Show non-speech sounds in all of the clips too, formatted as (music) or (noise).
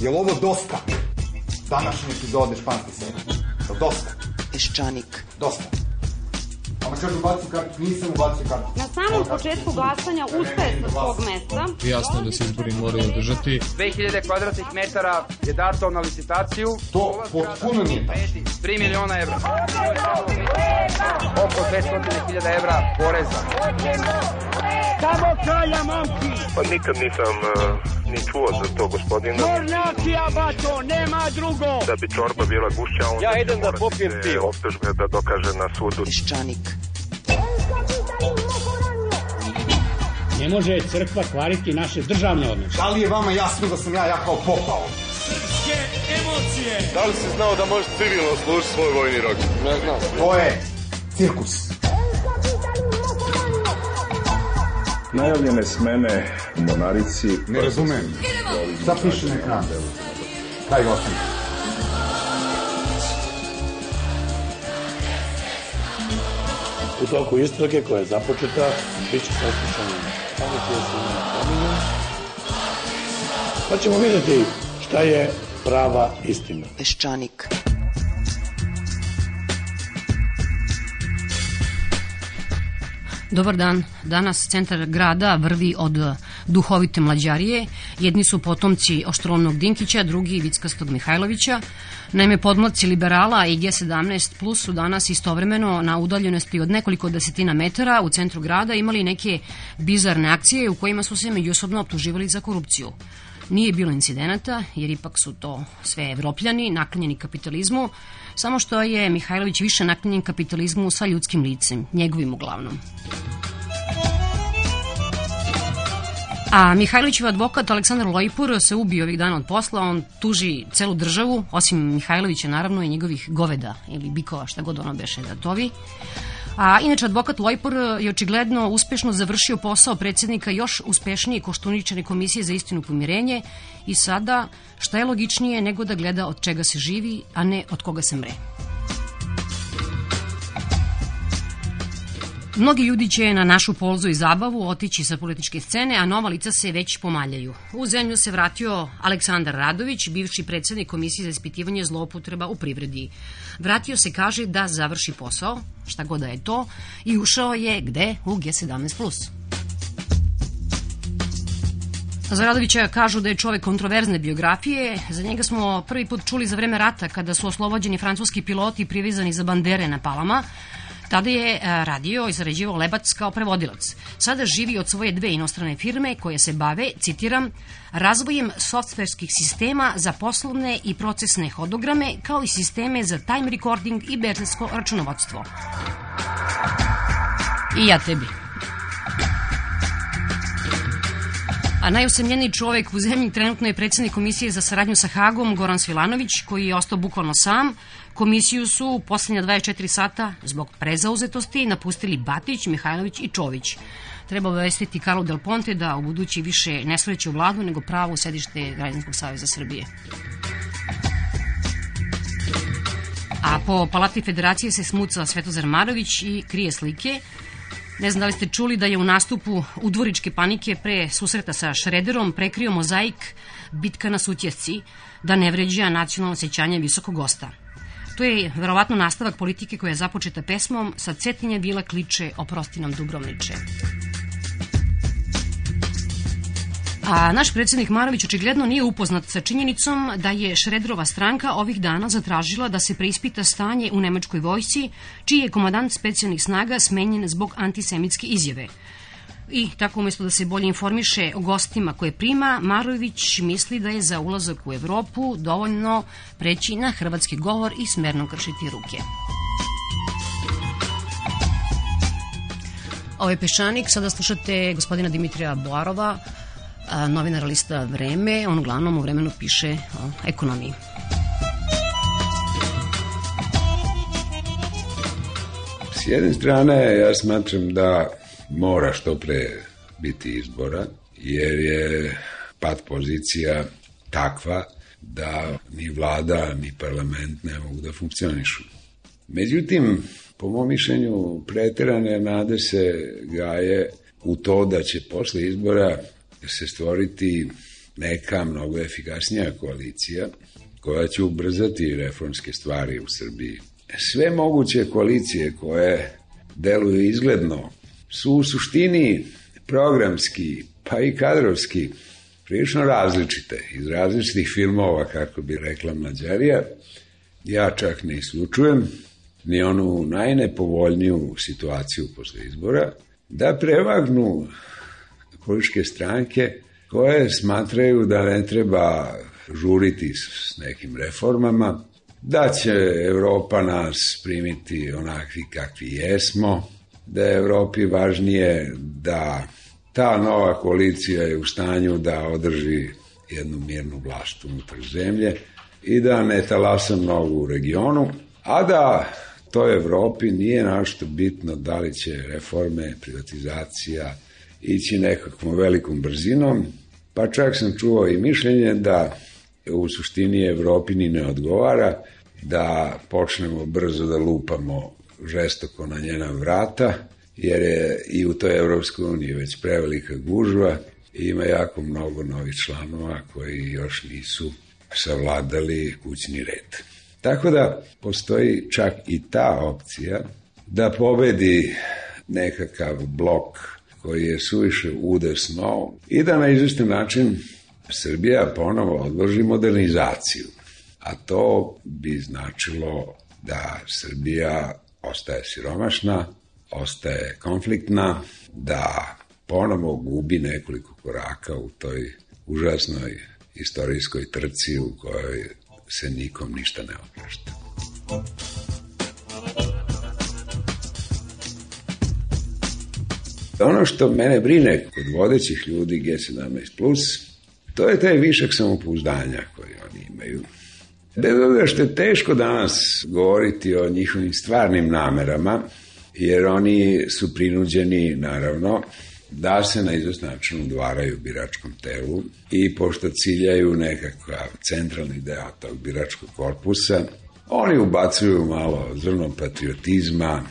Je li ovo dosta? Današnje epizode španske serije. Je li dosta? Peščanik. Dosta. Ona kaže ubacio kartu, nisam ubacio kartu. Na samom početku glasanja ustaje sa svog mesta. Jasno da se izbori moraju održati. 2000 kvadratnih metara je dato na licitaciju. To potpuno nije tačno. 3 miliona evra. Oko 200.000 evra poreza. Samo kraja, momci! Pa nikad nisam uh, ni čuo za to, gospodina. Mornjakija, bato, nema drugo! Da bi čorba bila gušća, onda Ja idem da popijem se pivo. optužbe da dokaže na sudu. Peščanik. Ne može crkva kvariti naše državne odnose. Da li je vama jasno da sam ja jakao popao? Da li si znao da možeš civilno služiti svoj vojni rok? Ne znam. To je cirkus. Najavljene smene u Monarici... Ne razumem. Šta piše na ekranu? Kaj glasanje? U toku istrage koja je započeta, bit će su na pominju. Pa ćemo vidjeti šta je prava istina. Peščanik. Dobar dan. Danas centar grada vrvi od duhovite mlađarije. Jedni su potomci Oštrovnog Dinkića, drugi Vickastog Mihajlovića. Naime, podmlaci liberala i G17 plus su danas istovremeno na udaljenosti od nekoliko desetina metara u centru grada imali neke bizarne akcije u kojima su se međusobno optuživali za korupciju. Nije bilo incidenata, jer ipak su to sve evropljani, naklonjeni kapitalizmu, samo što je Mihajlović više naklonjen kapitalizmu sa ljudskim licem, njegovim uglavnom. A Mihajlovićev advokat Aleksandar Lojpur se ubio ovih dana od posla, on tuži celu državu, osim Mihajlovića naravno i njegovih goveda ili bikova, šta god ono beše da tovi. A inače, advokat Lojpor je očigledno uspešno završio posao predsjednika još uspešnije Koštuničane komisije za istinu pomirenje i sada šta je logičnije nego da gleda od čega se živi, a ne od koga se mre. Mnogi ljudi će na našu polzu i zabavu otići sa političke scene, a nova lica se već pomaljaju. U zemlju se vratio Aleksandar Radović, bivši predsednik Komisije za ispitivanje zloupotreba u privredi. Vratio se, kaže, da završi posao, šta god da je to, i ušao je gde? U G17+. Za Radovića kažu da je čovek kontroverzne biografije. Za njega smo prvi put čuli za vreme rata kada su oslobođeni francuski piloti privezani za bandere na palama. Tada je a, radio i zarađivao lebac kao prevodilac. Sada živi od svoje dve inostrane firme koje se bave, citiram, razvojem softverskih sistema za poslovne i procesne hodograme, kao i sisteme za time recording i berlinsko računovodstvo. I ja tebi. A najosamljeniji čovek u zemlji trenutno je predsednik komisije za saradnju sa Hagom, Goran Svilanović, koji je ostao bukvalno sam. Komisiju su u poslednja 24 sata zbog prezauzetosti napustili Batić, Mihajlović i Čović. Treba obavestiti Karlo Del Ponte da u budući više ne u vladu, nego pravo sedište Građanskog savjeza Srbije. A po Palati Federacije se smuca Svetozar Marović i krije slike. Ne znam da li ste čuli da je u nastupu udvoričke panike pre susreta sa Šrederom prekrio mozaik Bitka na sutjesci da ne vređa nacionalno sećanje visokog gosta. To je verovatno nastavak politike koja je započeta pesmom sa Cetinje bila kliče oprosti nam Dubrovniče. A naš predsednik Marović očigledno nije upoznat sa činjenicom da je Šredrova stranka ovih dana zatražila da se preispita stanje u nemačkoj vojsci, čiji je komadant specijalnih snaga smenjen zbog antisemitske izjave. I tako umesto da se bolje informiše o gostima koje prima, Marović misli da je za ulazak u Evropu dovoljno preći na hrvatski govor i smerno kršiti ruke. Ovo je Peščanik, sada slušate gospodina Dimitrija Boarova, novinar lista Vreme, on uglavnom u vremenu piše o ekonomiji. S jedne strane, ja smatram da mora što pre biti izbora, jer je pad pozicija takva da ni vlada, ni parlament ne mogu da funkcionišu. Međutim, po mom mišljenju, preterane nade se gaje u to da će posle izbora se stvoriti neka mnogo efikasnija koalicija koja će ubrzati reformske stvari u Srbiji. Sve moguće koalicije koje deluju izgledno su u suštini programski pa i kadrovski prilično različite iz različitih filmova kako bi rekla Mlađarija ja čak ne islučujem ni onu najnepovoljniju situaciju posle izbora da prevagnu političke stranke koje smatraju da ne treba žuriti s nekim reformama, da će Evropa nas primiti onakvi kakvi jesmo, da je Evropi važnije da ta nova koalicija je u stanju da održi jednu mirnu vlast unutar zemlje i da ne talasa mnogo u regionu, a da toj Evropi nije našto bitno da li će reforme, privatizacija ići nekakvom velikom brzinom, pa čak sam čuo i mišljenje da u suštini Evropi ni ne odgovara, da počnemo brzo da lupamo žestoko na njena vrata, jer je i u toj Evropskoj uniji već prevelika gužva i ima jako mnogo novih članova koji još nisu savladali kućni red. Tako da postoji čak i ta opcija da pobedi nekakav blok koji je suviše udesno i da na izvestan način Srbija ponovo odloži modernizaciju. A to bi značilo da Srbija ostaje siromašna, ostaje konfliktna, da ponovo gubi nekoliko koraka u toj užasnoj istorijskoj trci u kojoj se nikom ništa ne oprašta. Ono što mene brine kod vodećih ljudi G17+, to je taj višak samopouzdanja koji oni imaju. Bez obzira što je teško danas govoriti o njihovim stvarnim namerama, jer oni su prinuđeni, naravno, da se na izvest način udvaraju biračkom telu i pošto ciljaju nekakav centralni deo tog biračkog korpusa, oni ubacuju malo zrno patriotizma,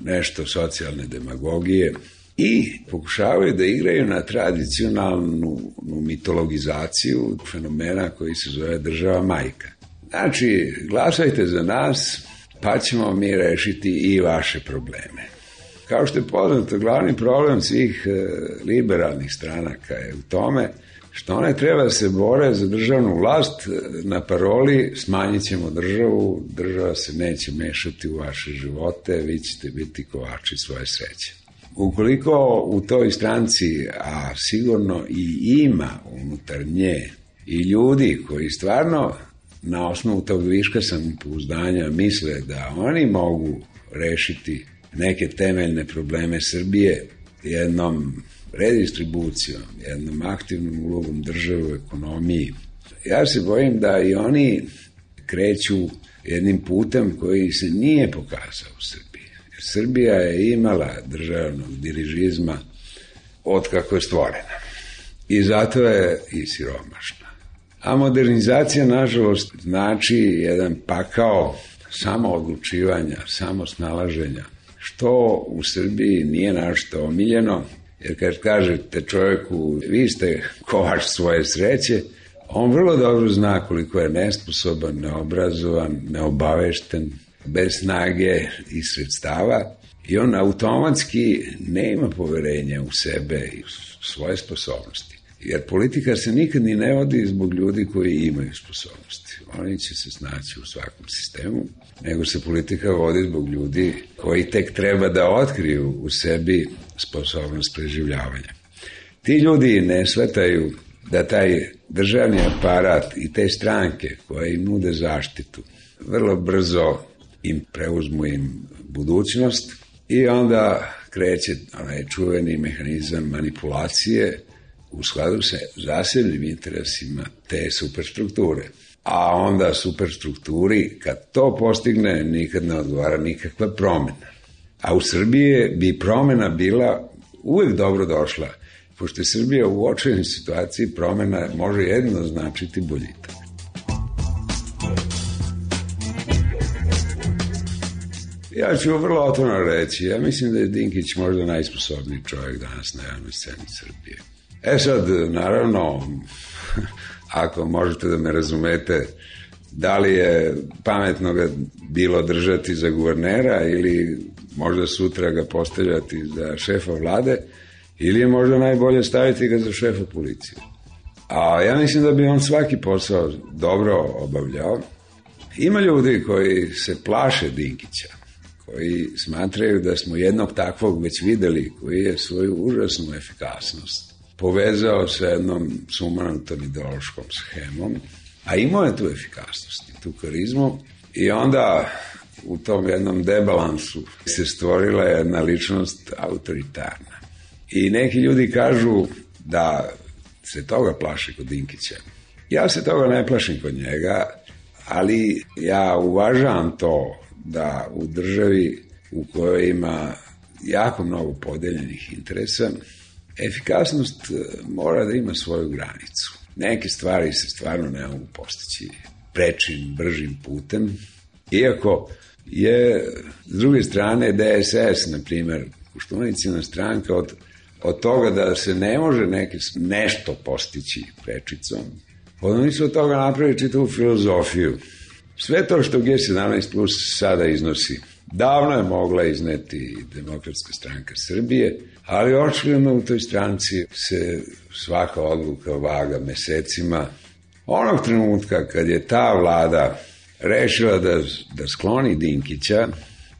nešto socijalne demagogije i pokušavaju da igraju na tradicionalnu mitologizaciju fenomena koji se zove država majka. Znači, glasajte za nas, pa ćemo mi rešiti i vaše probleme. Kao što je poznato, glavni problem svih e, liberalnih stranaka je u tome što one treba da se bore za državnu vlast e, na paroli smanjit ćemo državu, država se neće mešati u vaše živote, vi ćete biti kovači svoje sreće. Ukoliko u toj stranci, a sigurno i ima unutar nje i ljudi koji stvarno na osnovu tog viška samopouzdanja misle da oni mogu rešiti neke temeljne probleme Srbije jednom redistribucijom, jednom aktivnom ulogom države u ekonomiji. Ja se bojim da i oni kreću jednim putem koji se nije pokazao u Srbiji. Srbija je imala državnog dirižizma od kako je stvorena. I zato je i siromašna. A modernizacija, nažalost, znači jedan pakao samo odlučivanja, samo snalaženja, što u Srbiji nije našto omiljeno, jer kad kažete čovjeku vi ste kovač svoje sreće, on vrlo dobro zna koliko je nesposoban, neobrazovan, neobavešten, bez snage i sredstava i on automatski nema poverenja u sebe i u svoje sposobnosti. Jer politika se nikad ni ne vodi zbog ljudi koji imaju sposobnosti. Oni će se snaći u svakom sistemu, nego se politika vodi zbog ljudi koji tek treba da otkriju u sebi sposobnost preživljavanja. Ti ljudi ne svetaju da taj državni aparat i te stranke koje im nude zaštitu vrlo brzo im preuzmu im budućnost i onda kreće onaj čuveni mehanizam manipulacije u skladu sa zasebnim interesima te superstrukture. A onda superstrukturi, kad to postigne, nikad ne odgovara nikakva promena. A u Srbiji bi promena bila uvek dobro došla, pošto je Srbija u očajnoj situaciji promena može jedino značiti boljitak. Ja ću vrlo otvorno reći, ja mislim da je Dinkić možda najsposobniji čovjek danas na javnoj sceni Srbije. E sad, naravno, (laughs) ako možete da me razumete, da li je pametno ga bilo držati za guvernera ili možda sutra ga postavljati za šefa vlade ili je možda najbolje staviti ga za šefa policije. A ja mislim da bi on svaki posao dobro obavljao. Ima ljudi koji se plaše Dinkića, koji smatraju da smo jednog takvog već videli, koji je svoju užasnu efikasnost povezao sa jednom sumanutom ideološkom schemom, a imao je tu efikasnost i tu karizmu i onda u tom jednom debalansu se stvorila jedna ličnost autoritarna. I neki ljudi kažu da se toga plaši kod Dinkića. Ja se toga ne plašim kod njega, ali ja uvažavam to da u državi u kojoj ima jako mnogo podeljenih interesa, efikasnost mora da ima svoju granicu. Neke stvari se stvarno ne mogu postići prečim, bržim putem, iako je s druge strane DSS, na primer, Kuštunicina stranka od, od toga da se ne može neke, nešto postići prečicom, oni su od toga napravili čitavu filozofiju. Sve to što G17 plus sada iznosi, davno je mogla izneti Demokratska stranka Srbije, ali očigledno u toj stranci se svaka odluka vaga mesecima. Onog trenutka kad je ta vlada rešila da, da skloni Dinkića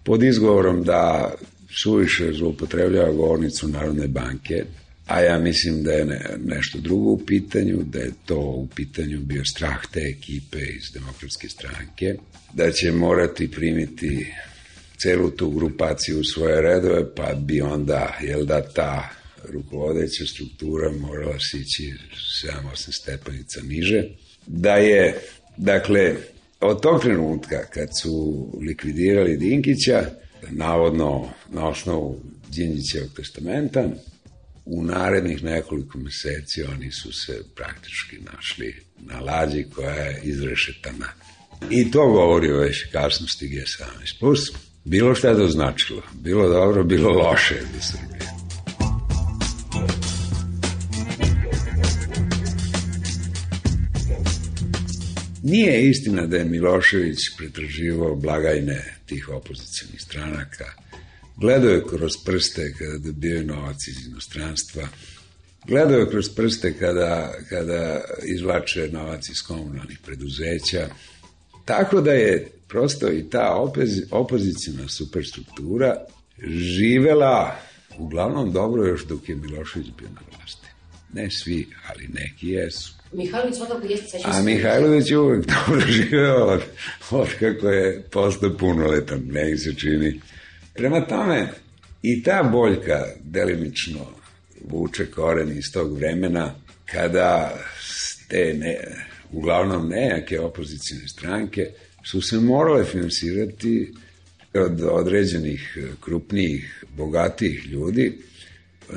pod izgovorom da suviše zloupotrebljava govornicu Narodne banke, a ja mislim da je ne, nešto drugo u pitanju, da je to u pitanju bio strah te ekipe iz demokratske stranke, da će morati primiti celu tu grupaciju u svoje redove, pa bi onda, jel da, ta rukovodeća struktura morala sići 7-8 stepenica niže, da je, dakle, od tog trenutka kad su likvidirali Dinkića, navodno na osnovu Đinđićevog testamenta, u narednih nekoliko meseci oni su se praktički našli na lađi koja je izrešetana. I to govori o efikasnosti G17+. Bilo šta je to značilo. Bilo dobro, bilo loše za Srbije. Nije istina da je Milošević pretraživao blagajne tih opozicijnih stranaka. Gledao je kroz prste kada dobijaju novac iz inostranstva. Gledao je kroz prste kada, kada izvlače novac iz komunalnih preduzeća. Tako da je prosto i ta opozicijna superstruktura živela uglavnom dobro još dok je Milošević bio na vlasti. Ne svi, ali neki jesu. Mihajlović svakako jeste sećam A Mihajlović je uvek dobro (laughs) živeo od, od kako je postao punoletan, ne se čini. Prema tome, i ta boljka delimično vuče koren iz tog vremena kada te ne, uglavnom nejake opozicijne stranke su se morale finansirati od određenih krupnijih, bogatijih ljudi.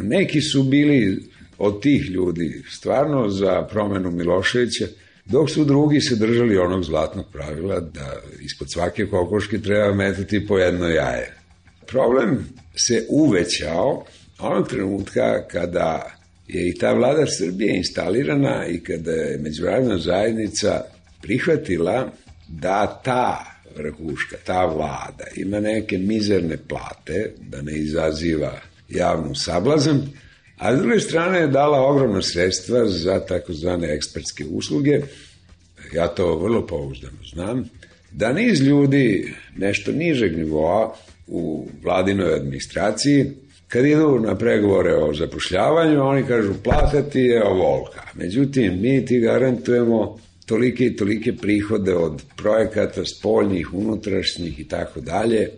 Neki su bili od tih ljudi stvarno za promenu Miloševića, dok su drugi se držali onog zlatnog pravila da ispod svake kokoške treba metati po jedno jaje. Problem se uvećao onog trenutka kada je i ta vlada Srbije instalirana i kada je međunarodna zajednica prihvatila da ta vrhuška, ta vlada ima neke mizerne plate, da ne izaziva javnu sablazan, a s druge strane je dala ogromna sredstva za takozvane ekspertske usluge, ja to vrlo pouzdano znam, da niz ljudi nešto nižeg nivoa u vladinoj administraciji, kad idu na pregovore o zapošljavanju, oni kažu plata ti je ovolka. Međutim, mi ti garantujemo tolike i tolike prihode od projekata spoljnih, unutrašnjih i tako dalje.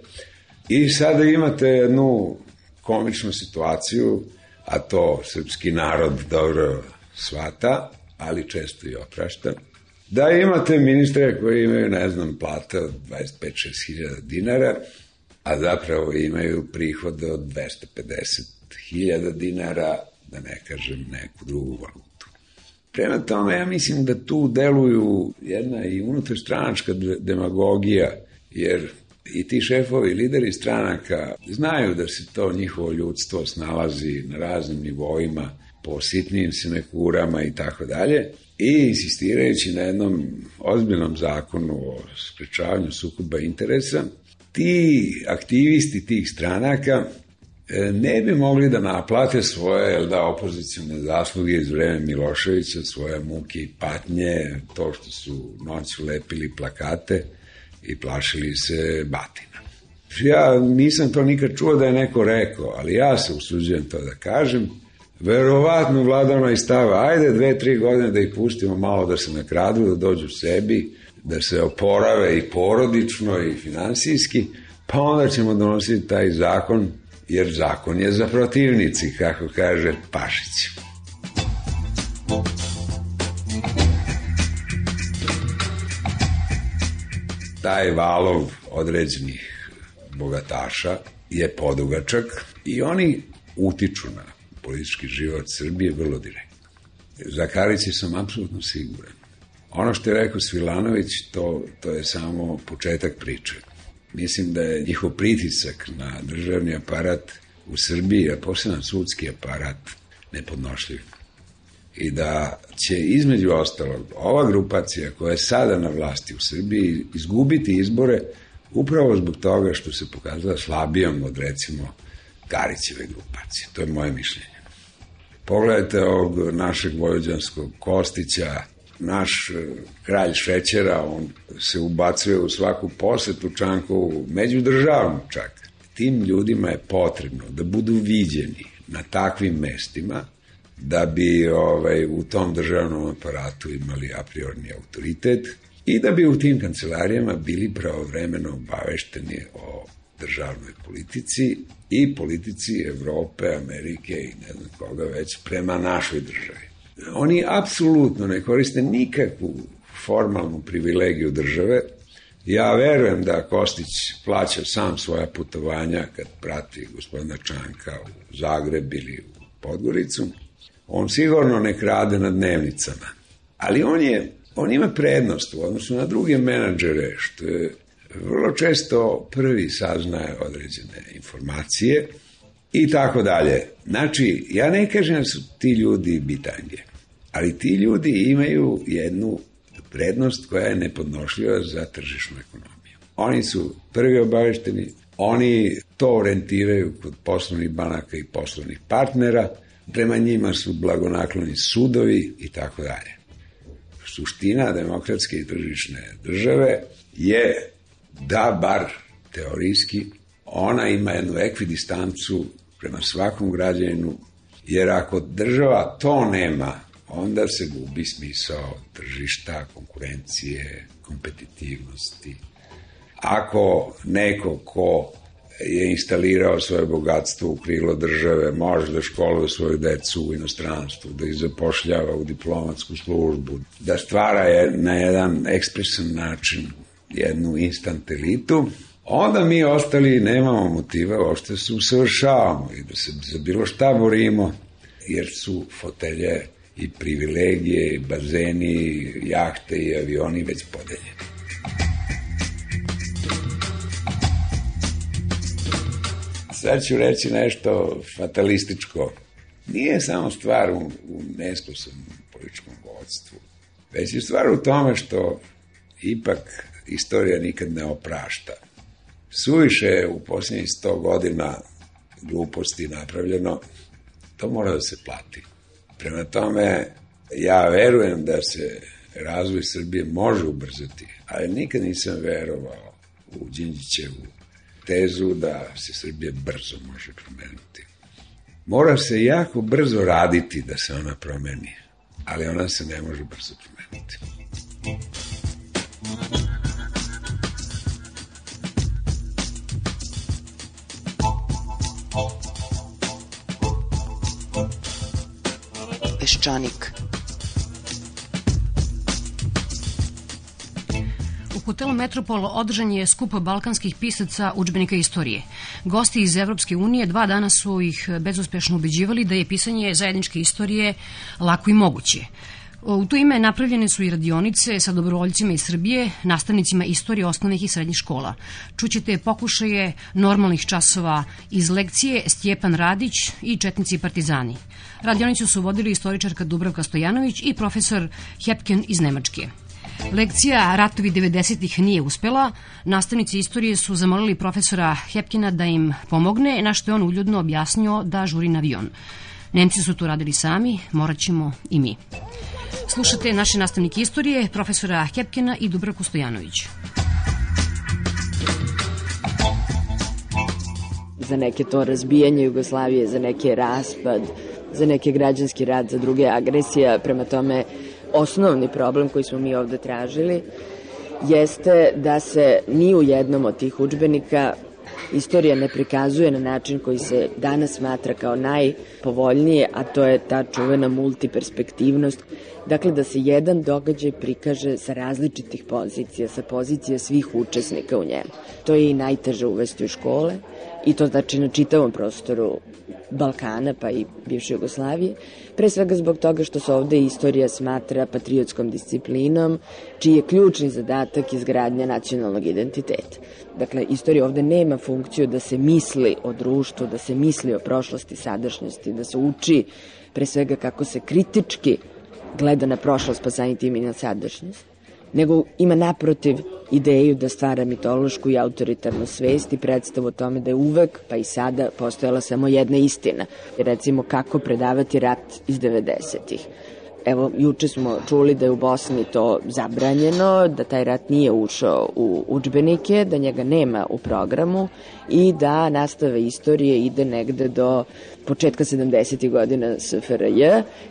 I sada imate jednu komičnu situaciju a to srpski narod dobro svata, ali često i oprašta, da imate ministre koji imaju, ne znam, plate od 25-6 hiljada dinara, a zapravo imaju prihode od 250 hiljada dinara, da ne kažem neku drugu valutu. Prema tome, ja mislim da tu deluju jedna i unutrastranačka demagogija, jer i ti šefovi, lideri stranaka znaju da se to njihovo ljudstvo snalazi na raznim nivoima, po sitnim sinekurama i tako dalje, i insistirajući na jednom ozbiljnom zakonu o sprečavanju sukoba interesa, ti aktivisti tih stranaka e, ne bi mogli da naplate svoje jel da, opozicijone zasluge iz vreme Miloševića, svoje muke i patnje, to što su noću lepili plakate i plašili se batina. Ja nisam to nikad čuo da je neko rekao, ali ja se usuđujem to da kažem, verovatno vladano i stava, ajde dve, tri godine da ih pustimo malo da se nakradu, da dođu sebi, da se oporave i porodično i finansijski, pa onda ćemo donositi taj zakon, jer zakon je za protivnici, kako kaže Pašić. Taj valov određenih bogataša je podugačak i oni utiču na politički život Srbije vrlo direktno. Za Karići sam apsolutno siguran. Ono što je rekao Svilanović, to, to je samo početak priče. Mislim da je njihov pritisak na državni aparat u Srbiji, a posebno sudski aparat, nepodnošljiv. I da će između ostalog ova grupacija koja je sada na vlasti u Srbiji izgubiti izbore upravo zbog toga što se pokazala slabijom od recimo Garićeve grupacije. To je moje mišljenje. Pogledajte ovog našeg vojođanskog Kostića, naš e, kralj šećera, on se ubacuje u svaku posetu Čankovu, međudržavnu čak. Tim ljudima je potrebno da budu viđeni na takvim mestima, da bi ovaj, u tom državnom aparatu imali a priorni autoritet i da bi u tim kancelarijama bili pravovremeno obavešteni o državnoj politici i politici Evrope, Amerike i ne znam koga već prema našoj državi. Oni apsolutno ne koriste nikakvu formalnu privilegiju države. Ja verujem da Kostić plaća sam svoja putovanja kad prati gospodina Čanka u Zagreb ili u Podgoricu. On sigurno ne krade na dnevnicama. Ali on je on ima prednost u odnosu na druge menadžere, što je vrlo često prvi saznaje određene informacije i tako dalje. Znači, ja ne kažem da su ti ljudi bitange, ali ti ljudi imaju jednu prednost koja je nepodnošljiva za tržišnu ekonomiju. Oni su prvi obavešteni, oni to orientiraju kod poslovnih banaka i poslovnih partnera, prema njima su blagonakloni sudovi i tako dalje. Suština demokratske i tržišne države je da bar teorijski ona ima jednu ekvidistancu prema svakom građaninu, jer ako država to nema, onda se gubi smisao tržišta, konkurencije, kompetitivnosti. Ako neko ko je instalirao svoje bogatstvo u krilo države, može da školuje svoju decu u inostranstvu, da ih zapošljava u diplomatsku službu, da stvara je na jedan ekspresan način jednu instant elitu, onda mi ostali nemamo motiva uopšte se usavršavamo i da se za bilo šta borimo, jer su fotelje i privilegije, i bazeni, jahte i avioni već podeljeni. Sad ću reći nešto fatalističko. Nije samo stvar u, u nesposobnom političkom vodstvu, već je stvar u tome što ipak istorija nikad ne oprašta. Suviše je u posljednjih sto godina gluposti napravljeno, to mora da se plati. Prema tome, ja verujem da se razvoj Srbije može ubrzati, ali nikad nisam verovao u Đinđićevu tezu da se Srbije brzo može promeniti. Mora se jako brzo raditi da se ona promeni, ali ona se ne može brzo promeniti. Peščanik. U hotelu Metropol održan je skup balkanskih pisaca učbenika istorije. Gosti iz Evropske unije dva dana su ih bezuspešno ubeđivali da je pisanje zajedničke istorije lako i moguće. U to ime napravljene su i radionice sa dobrovoljcima iz Srbije, nastavnicima istorije osnovnih i srednjih škola. Čućete pokušaje normalnih časova iz lekcije Stjepan Radić i Četnici i Partizani. Radionicu su vodili istoričarka Dubravka Stojanović i profesor Hepken iz Nemačke. Lekcija Ratovi 90-ih nije uspela. Nastavnici istorije su zamolili profesora Hepkina da im pomogne, na što je on uljudno objasnio da žuri na avion. Nemci su to radili sami, morat ćemo i mi. Slušate naše nastavnike istorije, profesora Hepkina i Dubravku Stojanović. Za neke to razbijanje Jugoslavije, za neke raspad, za neke građanski rad, za druge agresija. Prema tome, osnovni problem koji smo mi ovde tražili jeste da se ni u jednom od tih učbenika istorija ne prikazuje na način koji se danas smatra kao najpovoljnije, a to je ta čuvena multiperspektivnost. Dakle, da se jedan događaj prikaže sa različitih pozicija, sa pozicija svih učesnika u njemu. To je i najteže uvesti u škole i to znači na čitavom prostoru Balkana pa i bivše Jugoslavije, pre svega zbog toga što se ovde istorija smatra patriotskom disciplinom, čiji je ključni zadatak izgradnja nacionalnog identiteta. Dakle, istorija ovde nema funkciju da se misli o društvu, da se misli o prošlosti, sadašnjosti, da se uči pre svega kako se kritički gleda na prošlost pa samim tim i na sadašnjost nego ima naprotiv ideju da stvara mitološku i autoritarnu svest i predstavu o tome da je uvek, pa i sada, postojala samo jedna istina. Recimo, kako predavati rat iz 90-ih. Evo, juče smo čuli da je u Bosni to zabranjeno, da taj rat nije ušao u učbenike, da njega nema u programu i da nastave istorije ide negde do početka 70. godina SFRJ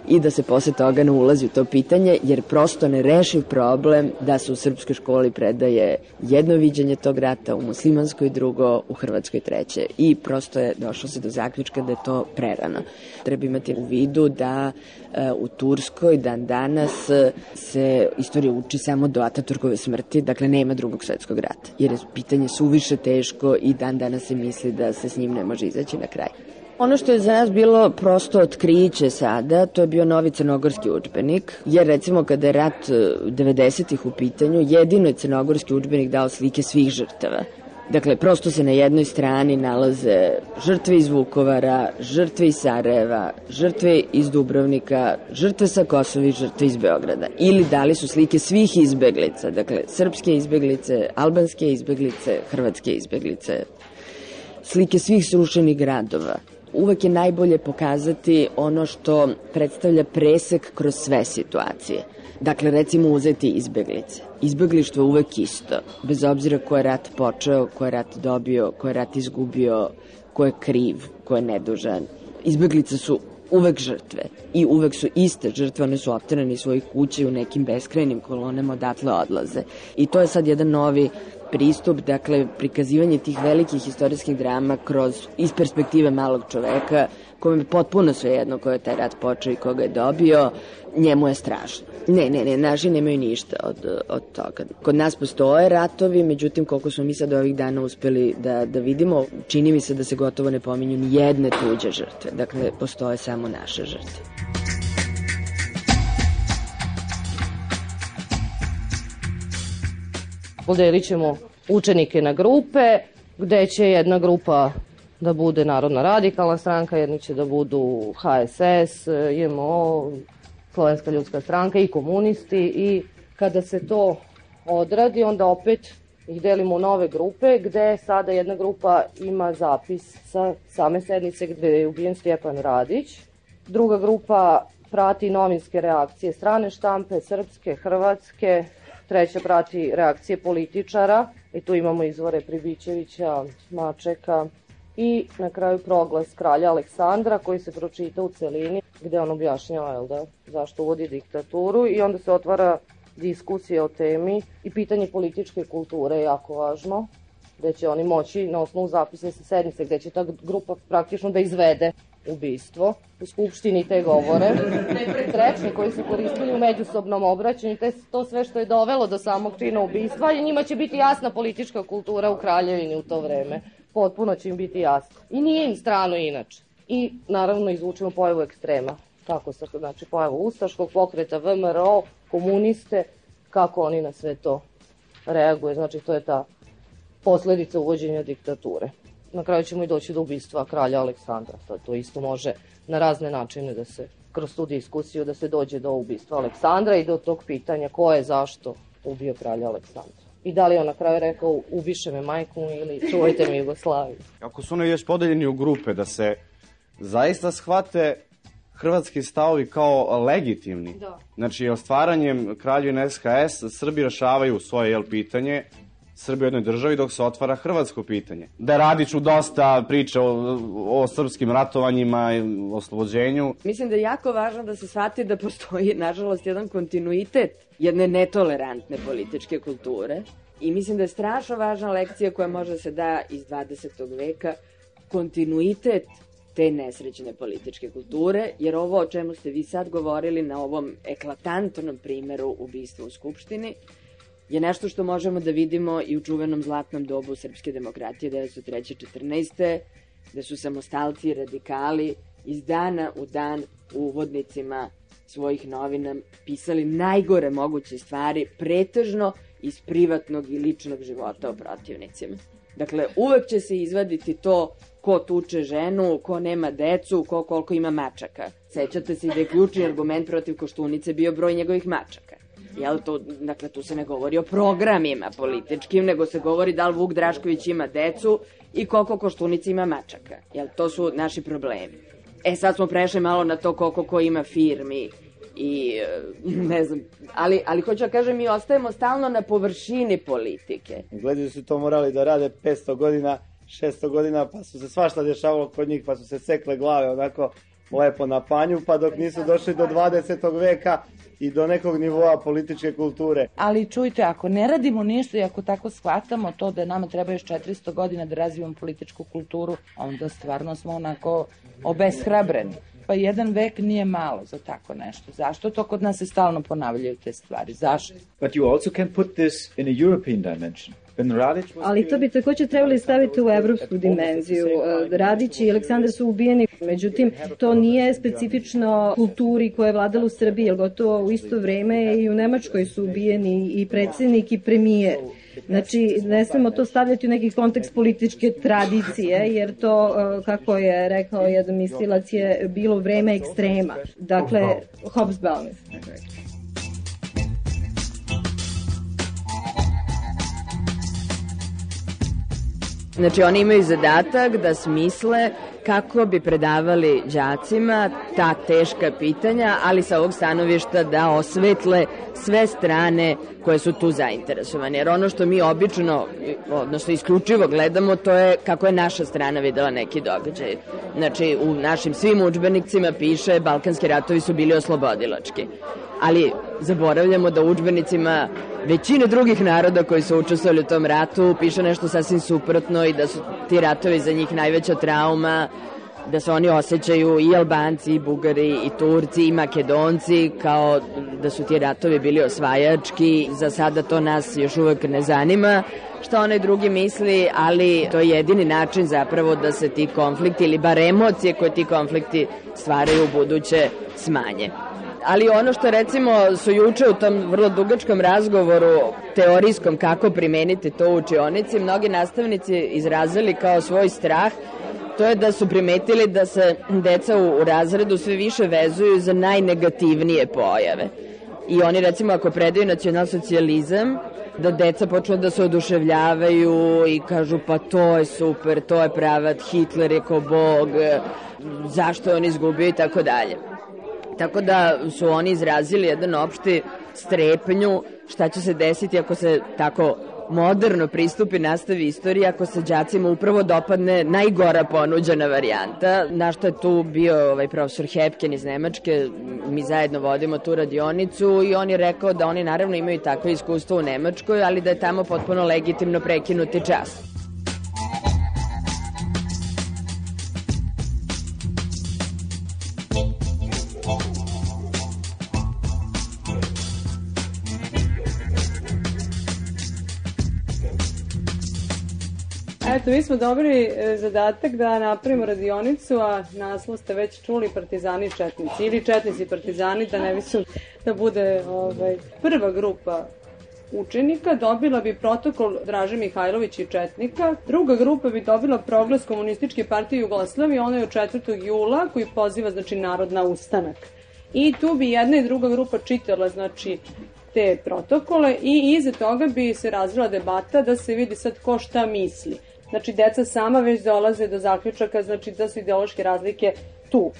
i da se posle toga ne ulazi u to pitanje, jer prosto ne reši problem da se u srpskoj školi predaje jedno viđenje tog rata, u muslimanskoj drugo, u hrvatskoj treće. I prosto je došlo se do zaključka da je to prerano. Treba imati u vidu da e, u Turskoj dan danas se istorija uči samo do Ataturkove smrti, dakle nema drugog svetskog rata, jer je pitanje suviše teško i dan danas se misli da se s njim ne može izaći na kraj. Ono što je za nas bilo prosto otkriće sada, to je bio novi crnogorski učbenik, jer recimo kada je rat 90-ih e, u pitanju, jedino je crnogorski učbenik dao slike svih žrtava. Dakle, prosto se na jednoj strani nalaze žrtve iz Vukovara, žrtve iz Sarajeva, žrtve iz Dubrovnika, žrtve sa Kosova žrtve iz Beograda. Ili dali su slike svih izbeglica, dakle, srpske izbeglice, albanske izbeglice, hrvatske izbeglice, slike svih srušenih gradova uvek je najbolje pokazati ono što predstavlja presek kroz sve situacije. Dakle, recimo uzeti izbeglice. Izbeglištvo je uvek isto, bez obzira ko je rat počeo, ko je rat dobio, ko je rat izgubio, ko je kriv, ko je nedužan. Izbeglice su uvek žrtve i uvek su iste žrtve, one su opterane iz svojih kuća i u nekim beskrajnim kolonama odatle odlaze. I to je sad jedan novi pristup, dakle, prikazivanje tih velikih istorijskih drama kroz, iz perspektive malog čoveka, kome je potpuno sve jedno ko je taj rat počeo i koga je dobio, njemu je strašno. Ne, ne, ne, naši nemaju ništa od, od toga. Kod nas postoje ratovi, međutim, koliko smo mi sad ovih dana uspeli da, da vidimo, čini mi se da se gotovo ne pominju ni jedne tuđe žrtve. Dakle, postoje samo naše žrtve. Podelit ćemo učenike na grupe, gde će jedna grupa da bude Narodna radikalna stranka, jedni će da budu HSS, IMO, Slovenska ljudska stranka i komunisti. I kada se to odradi, onda opet ih delimo u nove grupe, gde sada jedna grupa ima zapis sa same sednice gde je ubijen Stjepan Radić, druga grupa prati novinske reakcije strane štampe, srpske, hrvatske, treća prati reakcije političara i tu imamo izvore Pribićevića, Mačeka i na kraju proglas kralja Aleksandra koji se pročita u celini gde on objašnjava jel da, zašto uvodi diktaturu i onda se otvara diskusija o temi i pitanje političke kulture je jako važno gde će oni moći na osnovu zapisa sa sednice gde će ta grupa praktično da izvede ubistvo u Skupštini te govore, rečni koji su koristili u međusobnom obraćanju, te to sve što je dovelo do samog čina ubistva i njima će biti jasna politička kultura u Kraljevini u to vreme. Potpuno će im biti jasno. I nije im strano inače. I naravno izvučemo pojavu ekstrema. kako se, znači pojavu Ustaškog pokreta, VMRO, komuniste, kako oni na sve to reaguje. Znači to je ta posledica uvođenja diktature. Na kraju ćemo i doći do ubistva kralja Aleksandra. To, to isto može na razne načine da se kroz tu diskusiju da se dođe do ubistva Aleksandra i do tog pitanja ko je zašto ubio kralja Aleksandra. I da li on na kraju rekao ubiše me majku ili čuvajte mi Jugoslaviju. Ako su oni još podeljeni u grupe da se zaista shvate hrvatski stavovi kao legitimni. Da. Znači, ostvaranjem kraljevine SHS Srbi rešavaju svoje jel, pitanje, Srbi u jednoj državi dok se otvara hrvatsko pitanje. Da Radiću dosta priča o, o srpskim ratovanjima i oslobođenju. Mislim da je jako važno da se shvati da postoji, nažalost, jedan kontinuitet jedne netolerantne političke kulture. I mislim da je strašno važna lekcija koja može da se da iz 20. veka, kontinuitet te nesrećne političke kulture, jer ovo o čemu ste vi sad govorili na ovom eklatantnom primeru ubistva u Skupštini, je nešto što možemo da vidimo i u čuvenom zlatnom dobu srpske demokratije 1903. 14. da su samostalci i radikali iz dana u dan u uvodnicima svojih novina pisali najgore moguće stvari, pretežno iz privatnog i ličnog života o protivnicima. Dakle, uvek će se izvaditi to ko tuče ženu, ko nema decu, ko koliko ima mačaka. Sećate se da je ključni argument protiv Koštunice bio broj njegovih mačaka. Jel to, dakle, tu se ne govori o programima političkim, nego se govori da li Vuk Drašković ima decu i koliko Koštunica ima mačaka. Jel, to su naši problemi. E, sad smo prešli malo na to koliko ko ima firmi i ne znam, ali, ali hoću da kažem, mi ostajemo stalno na površini politike. Gledaju su to morali da rade 500 godina, 600 godina, pa su se svašta dešavalo kod njih, pa su se sekle glave onako lepo na panju, pa dok nisu došli do 20. veka i do nekog nivoa političke kulture. Ali čujte, ako ne radimo ništa i ako tako shvatamo to da nama treba još 400 godina da razvijemo političku kulturu, onda stvarno smo onako obeshrabreni. Pa jedan vek nije malo za tako nešto. Zašto to kod nas se stalno ponavljaju te stvari? Zašto? But you also can put this in a European dimension. Ali to bi takođe trebali staviti u evropsku dimenziju. Radić i Aleksandar su ubijeni, međutim, to nije specifično kulturi koja je vladala u Srbiji, jer gotovo u isto vreme i u Nemačkoj su ubijeni i predsednik i premijer. Znači, ne smemo to stavljati u neki kontekst političke tradicije, jer to, kako je rekao jedan mislilac, je bilo vreme ekstrema. Dakle, Hobsbawm. Znači oni imaju zadatak da smisle kako bi predavali đacima ta teška pitanja, ali sa ovog stanovišta da osvetle sve strane koje su tu zainteresovane. Jer ono što mi obično, odnosno isključivo gledamo, to je kako je naša strana videla neki događaj. Znači, u našim svim učbenicima piše Balkanski ratovi su bili oslobodilački. Ali zaboravljamo da u učbenicima većine drugih naroda koji su učestvovali u tom ratu piše nešto sasvim suprotno i da su ti ratovi za njih najveća trauma, da se oni osjećaju i Albanci, i Bugari, i Turci, i Makedonci, kao da su ti ratovi bili osvajački. Za sada to nas još uvek ne zanima šta onaj drugi misli, ali to je jedini način zapravo da se ti konflikti ili bar emocije koje ti konflikti stvaraju u buduće smanje ali ono što recimo su juče u tom vrlo dugačkom razgovoru teorijskom kako primeniti to u učionici, mnogi nastavnici izrazili kao svoj strah to je da su primetili da se deca u razredu sve više vezuju za najnegativnije pojave. I oni recimo ako predaju nacionalsocijalizam, da deca počnu da se oduševljavaju i kažu pa to je super, to je pravat, Hitler je ko bog, zašto je on izgubio i tako dalje. Tako da su oni izrazili jedan opšti strepnju šta će se desiti ako se tako moderno pristupi nastavi istorije ako se đacima upravo dopadne najgora ponuđena varijanta. Na što je tu bio ovaj profesor Hepken iz Nemačke, mi zajedno vodimo tu radionicu i on je rekao da oni naravno imaju takve iskustvo u Nemačkoj, ali da je tamo potpuno legitimno prekinuti čas. Eto, mi smo dobili e, zadatak da napravimo radionicu, a naslov ste već čuli Partizani i Četnici. Ili Četnici i Partizani, da ne mislim da bude ovaj, prva grupa učenika dobila bi protokol Draže Mihajlović i Četnika, druga grupa bi dobila proglas Komunističke partije Jugoslavije, ono je od 4. jula koji poziva znači narod na ustanak. I tu bi jedna i druga grupa čitala znači te protokole i iza toga bi se razvila debata da se vidi sad ko šta misli. Znači, deca sama već dolaze do zaključaka, znači da su ideološke razlike tu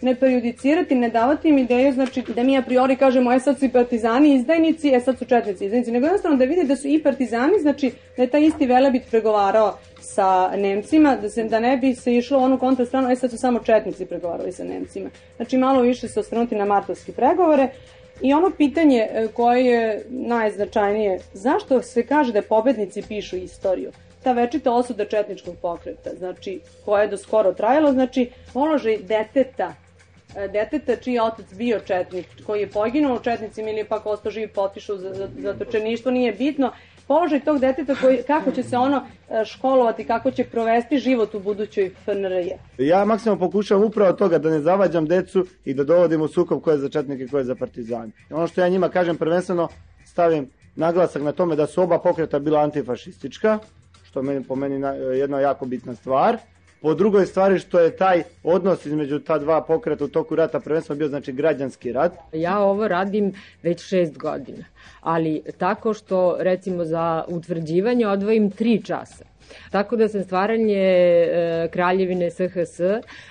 ne prejudicirati, ne davati im ideju, znači da mi a priori kažemo, e sad su i partizani izdajnici, e sad su četnici izdajnici, nego jednostavno da vide da su i partizani, znači da je taj isti Velebit pregovarao sa Nemcima, da, se, da ne bi se išlo onu kontrastranu, e sad su samo četnici pregovarali sa Nemcima. Znači malo više se osvrnuti na martovske pregovore, I ono pitanje e, koje je najznačajnije, zašto se kaže da pobednici pišu istoriju? Ta večita osuda četničkog pokreta, znači, koja je do skoro trajala, znači, položaj deteta E, deteta čiji je otac bio četnik, koji je poginuo u četnicima ili je pak ostao živi potišao za, za, za točeništvo, nije bitno. Položaj tog deteta, koji, kako će se ono e, školovati, kako će provesti život u budućoj FNRJ. Ja maksimalno pokušavam upravo toga da ne zavađam decu i da dovodim u sukob ko je za četnike i ko je za partizani. Ono što ja njima kažem prvenstveno stavim naglasak na tome da su oba pokreta bila antifašistička, što meni, po meni jedna jako bitna stvar, Po drugoj stvari što je taj odnos između ta dva pokreta u toku rata prvenstveno bio znači građanski rat. Ja ovo radim već šest godina, ali tako što recimo za utvrđivanje odvojim tri časa. Tako da sam stvaranje e, kraljevine SHS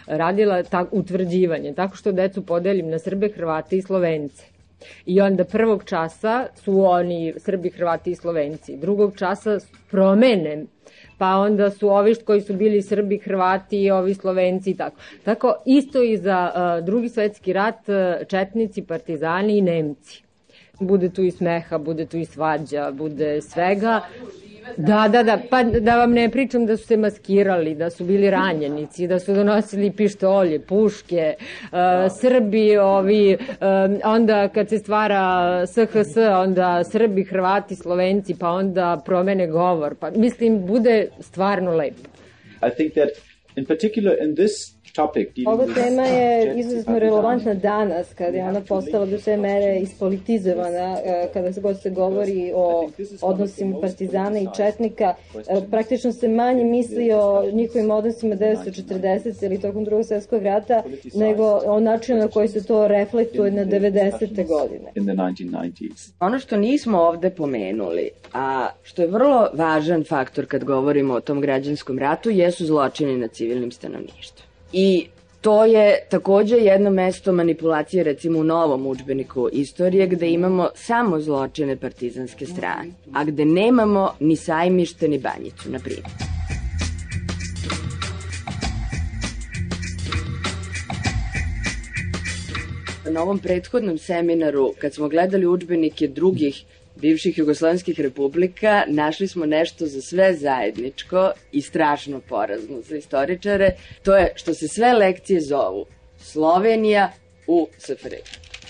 radila ta, utvrđivanje, tako što decu podelim na Srbe, Hrvate i Slovence. I onda prvog časa su oni Srbi, Hrvati i Slovenci. Drugog časa promene pa onda su ovi koji su bili Srbi, Hrvati, i ovi Slovenci i tako. Tako isto i za uh, drugi svetski rat, uh, Četnici, Partizani i Nemci. Bude tu i smeha, bude tu i svađa, bude svega. Da, da, da, pa da vam ne pričam da su se maskirali, da su bili ranjenici, da su donosili pištolje, puške, uh, Srbi, ovi, uh, onda kad se stvara SHS, onda Srbi, Hrvati, Slovenci, pa onda promene govor, pa mislim, bude stvarno lepo. I think that in particular in this Ova tema je izuzetno relevantna danas, kada je ona postala do sve mere ispolitizovana, e, kada se god se govori o odnosima partizana i četnika. E, praktično se manje misli o njihovim odnosima 1940 ili tokom drugog svjetskog rata, nego o načinu na koji se to reflektuje na 90. godine. Ono što nismo ovde pomenuli, a što je vrlo važan faktor kad govorimo o tom građanskom ratu, jesu zločini na civilnim stanovništvom. I to je takođe jedno mesto manipulacije recimo u novom učbeniku istorije gde imamo samo zločine partizanske strane, a gde nemamo ni sajmište ni banjicu, na primjer. Na ovom prethodnom seminaru, kad smo gledali učbenike drugih bivših jugoslovenskih republika našli smo nešto za sve zajedničko i strašno porazno za istoričare. To je što se sve lekcije zovu Slovenija u SFRJ,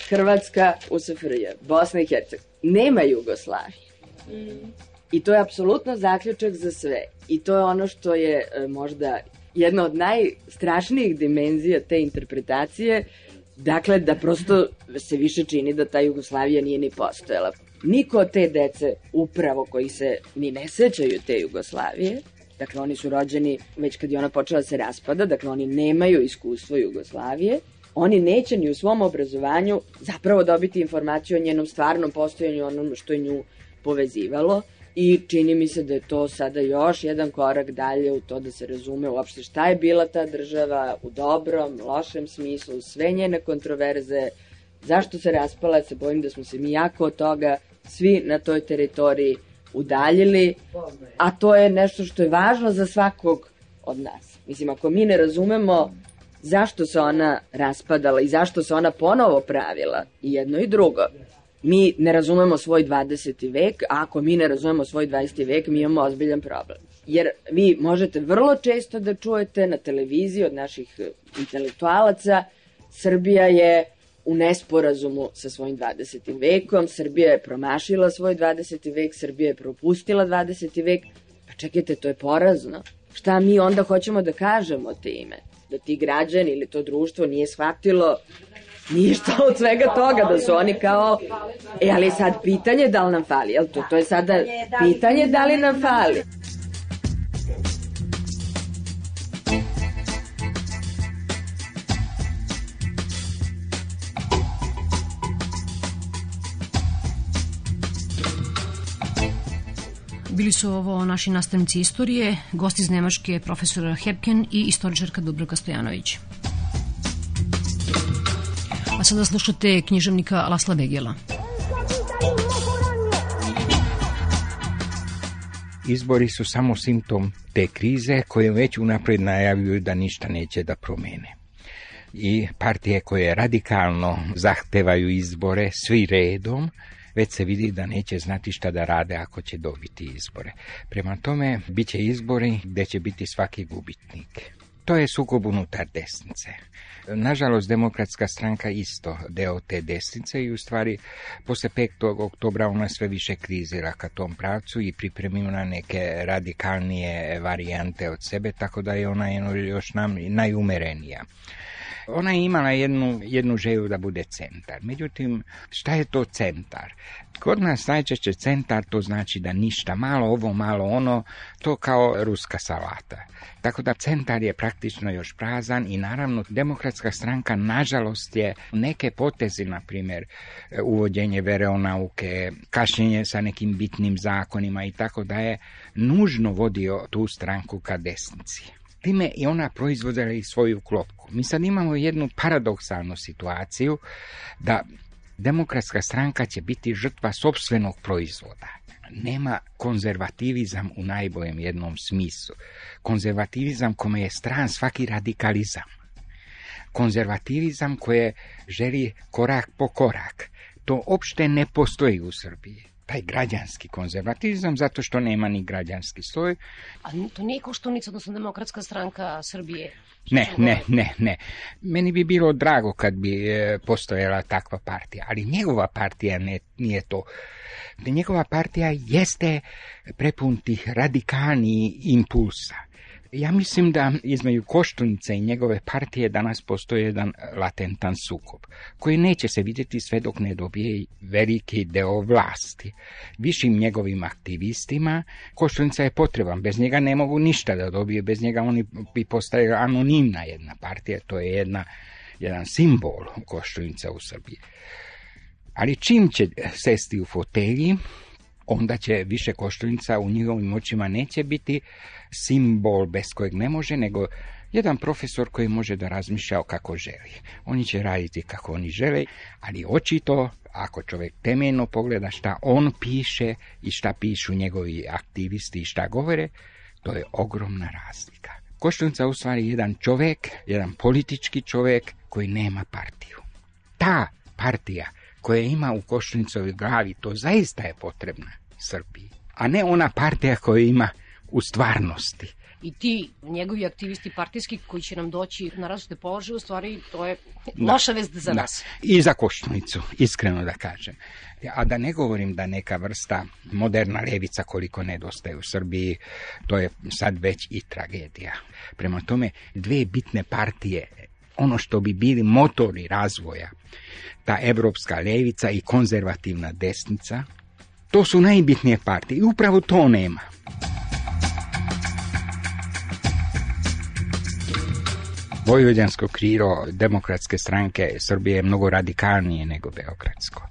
Hrvatska u SFRJ, Bosna i Hercegovina. Nema Jugoslavije. Mm. I to je apsolutno zaključak za sve. I to je ono što je e, možda jedna od najstrašnijih dimenzija te interpretacije, dakle da prosto se više čini da ta Jugoslavija nije ni postojala niko od te dece, upravo koji se ni ne sećaju te Jugoslavije, dakle oni su rođeni već kad je ona počela da se raspada, dakle oni nemaju iskustvo Jugoslavije, oni neće ni u svom obrazovanju zapravo dobiti informaciju o njenom stvarnom postojanju, onom što je nju povezivalo i čini mi se da je to sada još jedan korak dalje u to da se razume uopšte šta je bila ta država u dobrom, lošem smislu, sve njene kontroverze, zašto se raspala, se bojim da smo se mi jako od toga svi na toj teritoriji udaljili, a to je nešto što je važno za svakog od nas. Mislim, ako mi ne razumemo zašto se ona raspadala i zašto se ona ponovo pravila, i jedno i drugo, mi ne razumemo svoj 20. vek, a ako mi ne razumemo svoj 20. vek, mi imamo ozbiljan problem. Jer vi možete vrlo često da čujete na televiziji od naših intelektualaca, Srbija je u nesporazumu sa svojim 20. vekom, Srbija je promašila svoj 20. vek, Srbija je propustila 20. vek, Pa čekajte, to je porazno. Šta mi onda hoćemo da kažemo time? Da ti građani ili to društvo nije shvatilo ništa od svega toga, da su oni kao, e, ali sad pitanje da li nam fali, jel to, to je sada pitanje da li nam fali. Bili su ovo naši nastavnici istorije, gosti iz Nemačke profesora Hepken i istoričarka Dubravka Stojanović. A sada slušate književnika Lasla Begela. Izbori su samo simptom te krize koje već unapred najavljuju da ništa neće da promene. I partije koje radikalno zahtevaju izbore svi redom, već se vidi da neće znati šta da rade ako će dobiti izbore. Prema tome, bit će izbori gde će biti svaki gubitnik. To je sukob unutar desnice. Nažalost, demokratska stranka isto deo te desnice i u stvari posle 5. oktobra ona sve više krizira ka tom pravcu i pripremima na neke radikalnije varijante od sebe, tako da je ona još nam najumerenija. Ona je imala jednu, jednu želju da bude centar. Međutim, šta je to centar? Kod nas najčešće centar to znači da ništa, malo ovo, malo ono, to kao ruska salata. Tako da centar je praktično još prazan i naravno demokratska stranka nažalost je neke potezi, na primjer uvođenje veronauke, kašnjenje sa nekim bitnim zakonima i tako da je nužno vodio tu stranku ka desnici. Time i ona proizvodila i svoju klopku. Mi sad imamo jednu paradoksalnu situaciju da demokratska stranka će biti žrtva sobstvenog proizvoda. Nema konzervativizam u najboljem jednom smislu. Konzervativizam kome je stran svaki radikalizam. Konzervativizam koje želi korak po korak. To opšte ne postoji u Srbiji taj građanski konzervatizam, zato što nema ni građanski sloj. A to nije Koštunica, odnosno demokratska stranka Srbije? Ne, ne, ne, ne. Meni bi bilo drago kad bi e, postojala takva partija, ali njegova partija ne, nije to. Njegova partija jeste prepun tih radikalnih impulsa. Ja mislim da između Koštunice i njegove partije danas postoji jedan latentan sukob, koji neće se vidjeti sve dok ne dobije veliki deo vlasti. Višim njegovim aktivistima Koštunica je potreban, bez njega ne mogu ništa da dobije, bez njega oni bi postali anonimna jedna partija, to je jedna, jedan simbol Koštunica u Srbiji. Ali čim će sesti u fotelji, onda će više koštunica u njihovim očima neće biti simbol bez kojeg ne može, nego jedan profesor koji može da razmišlja kako želi. Oni će raditi kako oni žele, ali očito, ako čovjek temeljno pogleda šta on piše i šta pišu njegovi aktivisti i šta govore, to je ogromna razlika. Koštunica u stvari jedan čovjek, jedan politički čovjek koji nema partiju. Ta partija koja ima u Koštunicovi glavi, to zaista je potrebna Srbiji, a ne ona partija koja ima u stvarnosti. I ti, njegovi aktivisti partijski koji će nam doći na različite položaje, u stvari to je da, loša vest za da. nas. I za Koštunicu, iskreno da kažem. A da ne govorim da neka vrsta moderna levica koliko nedostaje u Srbiji, to je sad već i tragedija. Prema tome, dve bitne partije ono što bi bili motori razvoja, ta evropska levica i konzervativna desnica, to su najbitnije partije i upravo to nema. Vojvođansko krilo demokratske stranke Srbije je mnogo radikalnije nego beogradsko.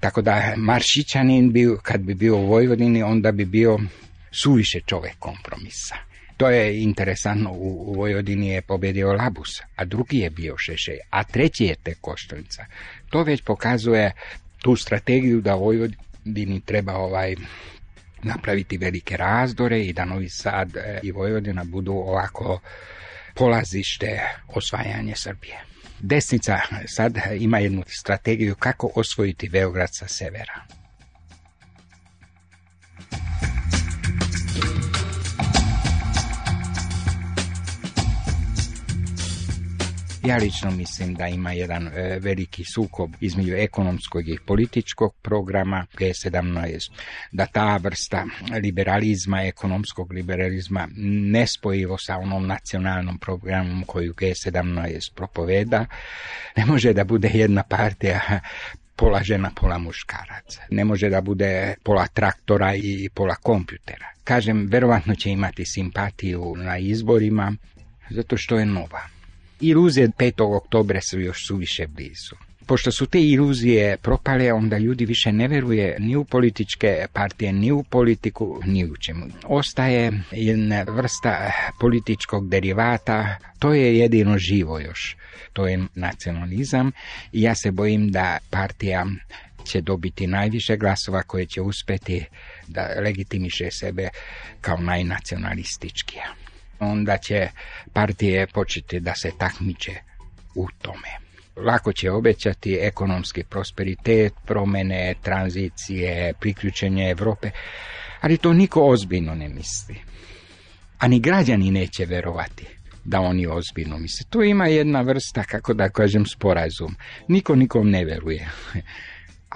Tako da Maršićanin bi, kad bi bio u Vojvodini, onda bi bio suviše čovek kompromisa. To je interesantno, u, Vojvodini je pobedio Labus, a drugi je bio Šešej, a treći je tek Koštunica. To već pokazuje tu strategiju da Vojvodini treba ovaj napraviti velike razdore i da Novi Sad i Vojvodina budu ovako polazište osvajanje Srbije. Desnica sad ima jednu strategiju kako osvojiti Beograd sa severa. Ja lično mislim da ima jedan e, veliki sukob između ekonomskog i političkog programa G17, da ta vrsta liberalizma, ekonomskog liberalizma nespojivo sa onom nacionalnom programom koju G17 propoveda, ne može da bude jedna partija pola žena, pola muškaraca. Ne može da bude pola traktora i pola kompjutera. Kažem, verovatno će imati simpatiju na izborima, zato što je nova. Iluzije 5. oktobra su još suviše blizu. Pošto su te iluzije propale, onda ljudi više ne veruje ni u političke partije, ni u politiku, ni u čemu. Ostaje jedna vrsta političkog derivata, to je jedino živo još. To je nacionalizam i ja se bojim da partija će dobiti najviše glasova koje će uspeti da legitimiše sebe kao najnacionalističkija. Onda će partije početi da se takmiče u tome. Lako će obećati ekonomski prosperitet, promene, tranzicije, priključenje Europe, ali to niko ozbiljno ne misli. A ni građani neće verovati da oni ozbiljno misle. Tu ima jedna vrsta, kako da kažem, sporazum. Niko nikom ne veruje. (laughs)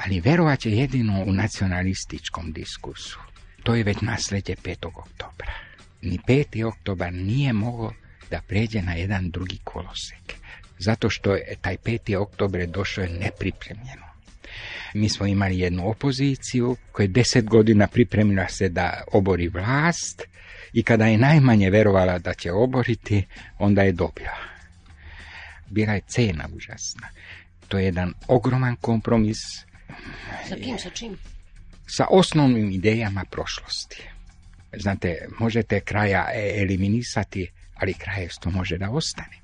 Ali verovat će jedino u nacionalističkom diskursu. To je već nasljeđe 5. oktobra. Ni 5. oktobar nije mogao da pređe na jedan drugi kolosek. Zato što je taj 5. oktober došao je nepripremljeno. Mi smo imali jednu opoziciju koja je deset godina pripremila se da obori vlast i kada je najmanje verovala da će oboriti, onda je dobila. Bila je cena užasna. To je jedan ogroman kompromis. Sa kim, sa čim? Sa osnovnim idejama prošlosti. Znate, možete kraja e, eliminisati, ali krajestvo može da ostane.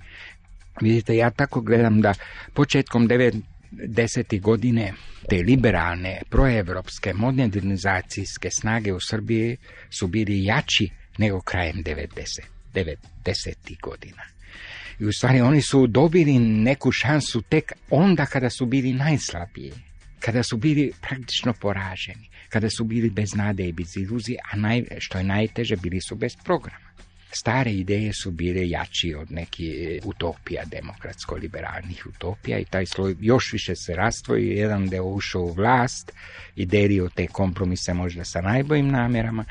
Vidite, ja tako gledam da početkom 90. godine te liberalne, proevropske, modernizacijske snage u Srbiji su bili jači nego krajem 90. 90. godina. I u stvari oni su dobili neku šansu tek onda kada su bili najslabiji, kada su bili praktično poraženi, kada su bili bez nade i bez iluzije, a naj, što je najteže, bili su bez programa. Stare ideje su bile jači od nekih utopija, demokratsko-liberalnih utopija i taj sloj još više se rastvojio, jedan deo ušao u vlast i delio te kompromise možda sa najboljim namjerama,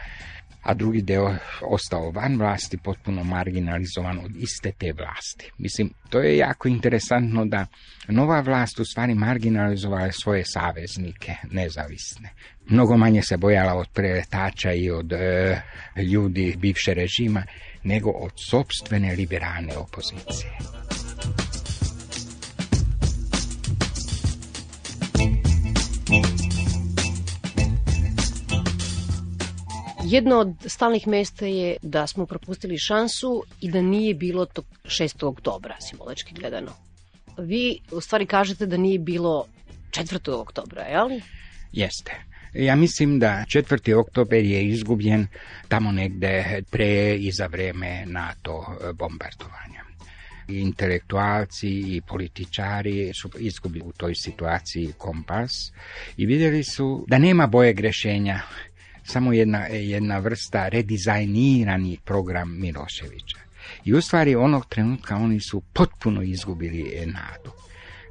a drugi deo ostao van vlasti, potpuno marginalizovan od iste te vlasti. Mislim, to je jako interesantno da nova vlast u stvari marginalizovala svoje saveznike, nezavisne. Mnogo manje se bojala od preletača i od e, ljudi bivše režima, nego od sobstvene liberalne opozicije. Jedno od stalnih mesta je da smo propustili šansu i da nije bilo tog 6. oktobra, simbolički gledano. Vi u stvari kažete da nije bilo 4. oktobra, je li? Jeste. Ja mislim da 4. oktober je izgubljen tamo negde pre i za vreme NATO bombardovanja. Intelektualci i političari su izgubili u toj situaciji kompas i vidjeli su da nema boje grešenja samo jedna, jedna vrsta redizajnirani program Miloševića. I u stvari onog trenutka oni su potpuno izgubili nadu.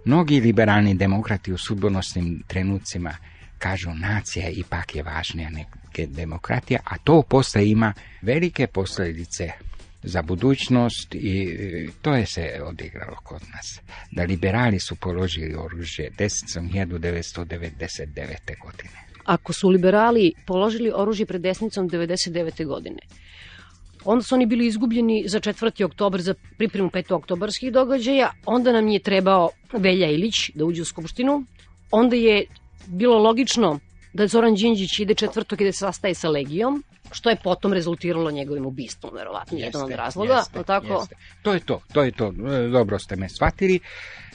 Mnogi liberalni demokrati u sudbonosnim trenucima kažu nacija ipak je važnija neke demokratija, a to postaje ima velike posljedice za budućnost i to je se odigralo kod nas. Da liberali su položili oružje desnicom 1999. godine ako su liberali položili oružje pred desnicom 99. godine, onda su oni bili izgubljeni za 4. oktobar za pripremu 5. oktobarskih događaja, onda nam je trebao Velja Ilić da uđe u Skupštinu, onda je bilo logično da Zoran Đinđić ide četvrtog i da se sastaje sa Legijom, što je potom rezultiralo njegovim ubistvom, verovatno, jedan od razloga. Jeste, tako? Jeste. To je to, to je to, dobro ste me shvatili.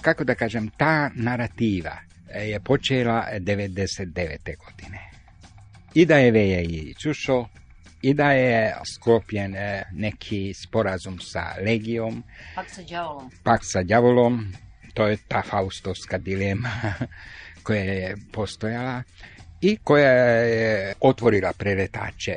Kako da kažem, ta narativa je počela 99. godine. I da je Veja Ilić ušao, i da je sklopljen neki sporazum sa Legijom. Pak sa đavolom. Pak sa đavolom, to je ta faustovska dilema (laughs) koja je postojala i koja je otvorila preletače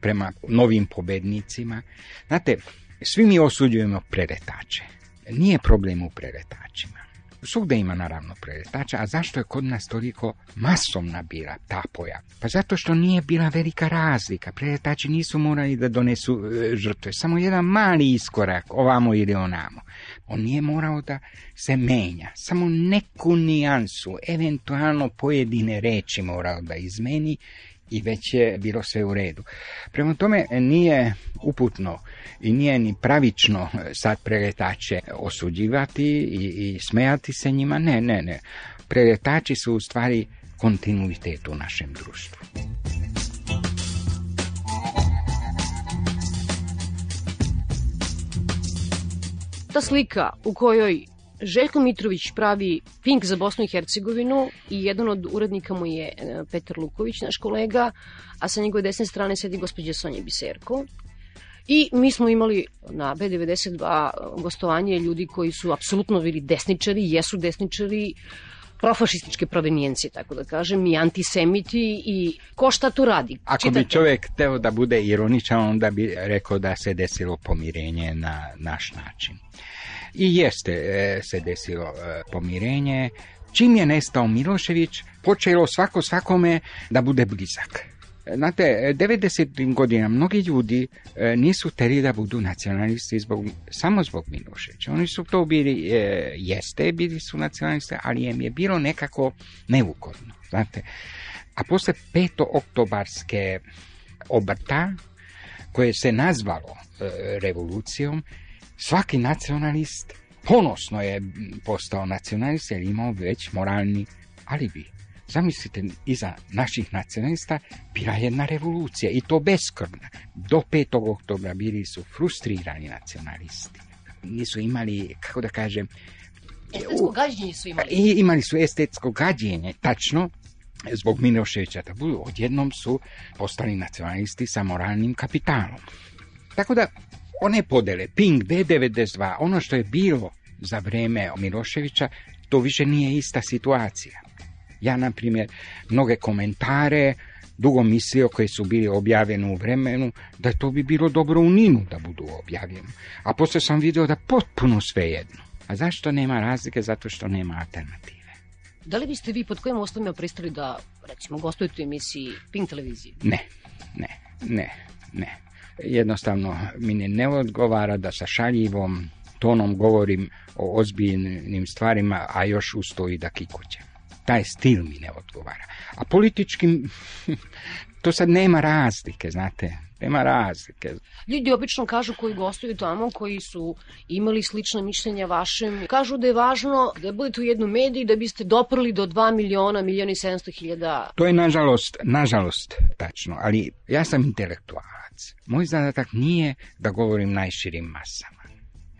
prema novim pobednicima. Znate, svi mi osuđujemo preletače. nije problem u preletačima. Svugde ima naravno preletača, a zašto je kod nas toliko masovna bila ta pojava? Pa zato što nije bila velika razlika. Preletači nisu morali da donesu e, žrtve, samo jedan mali iskorak ovamo ili onamo. On nije morao da se menja, samo neku nijansu, eventualno pojedine reči morao da izmeni i već je bilo sve u redu. Prema tome nije uputno i nije ni pravično sad preletače osuđivati i, i smejati se njima. Ne, ne, ne. Preletači su u stvari kontinuitet u našem društvu. Ta slika u kojoj Željko Mitrović pravi Pink za Bosnu i Hercegovinu i jedan od urednika mu je e, Petar Luković, naš kolega, a sa njegove desne strane sedi gospođa Sonja Biserko. I mi smo imali na B92 gostovanje ljudi koji su apsolutno bili desničari, jesu desničari, profašističke provenijencije, tako da kažem, i antisemiti i ko šta tu radi? Ako Čitate? bi čovjek teo da bude ironičan, onda bi rekao da se desilo pomirenje na naš način. I jeste e, se desilo e, pomirenje. Čim je nestao Milošević, počelo svako svakome da bude blizak. Znate, 90. godina mnogi ljudi e, nisu teri da budu nacionalisti zbog, samo zbog Miloševića. Oni su to bili, e, jeste, bili su nacionalisti, ali im je bilo nekako neugodno. Znate, a posle peto oktobarske obrta, koje se nazvalo e, revolucijom, svaki nacionalist ponosno je postao nacionalist jer imao već moralni alibi. Zamislite, iza naših nacionalista bila jedna revolucija i to beskrvna. Do 5. oktobra bili su frustrirani nacionalisti. Nisu imali, kako da kažem, Estetsko gađenje su imali. i imali su estetsko gađenje, tačno, zbog Miloševića budu, odjednom su postali nacionalisti sa moralnim kapitalom. Tako da, one podele, Pink, B92, ono što je bilo za vreme Miloševića, to više nije ista situacija. Ja, na primjer, mnoge komentare dugo mislio koje su bili objavljeni u vremenu, da to bi bilo dobro u Ninu da budu objavljeni. A posle sam vidio da potpuno svejedno. A zašto nema razlike? Zato što nema alternative. Da li biste vi pod kojim osnovima pristali da, recimo, gostujete u emisiji Pink televizije? Ne, ne, ne, ne. Jednostavno mi ne, odgovara da sa šaljivom tonom govorim o ozbiljnim stvarima, a još uz to i da kikućem. Taj stil mi ne odgovara. A političkim, (laughs) to sad nema razlike, znate, nema razlike. Ljudi obično kažu koji gostuju tamo, koji su imali slična mišljenja vašem, kažu da je važno da budete u jednom mediji da biste doprli do 2 miliona, miliona i 700 hiljada. To je nažalost, nažalost tačno, ali ja sam intelektualac. Moj zadatak nije da govorim najširim masama.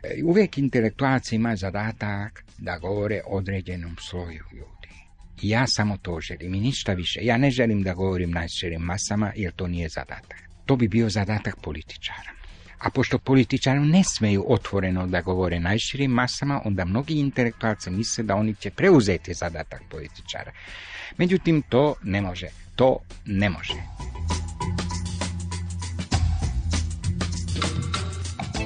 E, Uvijek intelektualac ima zadatak da govore određenom sloju ljudi. Ja samo to želim i ništa više. Ja ne želim da govorim najširim masama jer to nije zadatak. To bi bio zadatak političara. A pošto političari ne smeju otvoreno da govore najširim masama, onda mnogi intelektualci misle da oni će preuzeti zadatak političara. Međutim, to ne može. To ne može.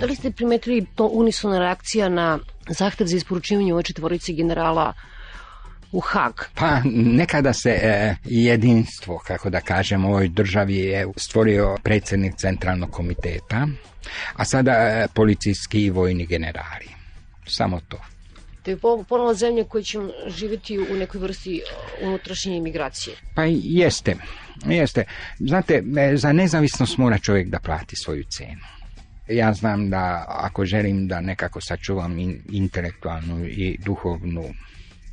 Da li ste primetili to unisona reakcija na zahtev za isporučivanje ove četvorice generala u Hag? Pa nekada se e, jedinstvo, kako da kažem, u ovoj državi je stvorio predsjednik centralnog komiteta, a sada e, policijski i vojni generali. Samo to. To je po- ponovo zemlja koja će živjeti u nekoj vrsti e, unutrašnje imigracije. Pa jeste, jeste. Znate, e, za nezavisnost mora čovjek da plati svoju cenu. Ja znam da ako želim da nekako sačuvam in- intelektualnu i duhovnu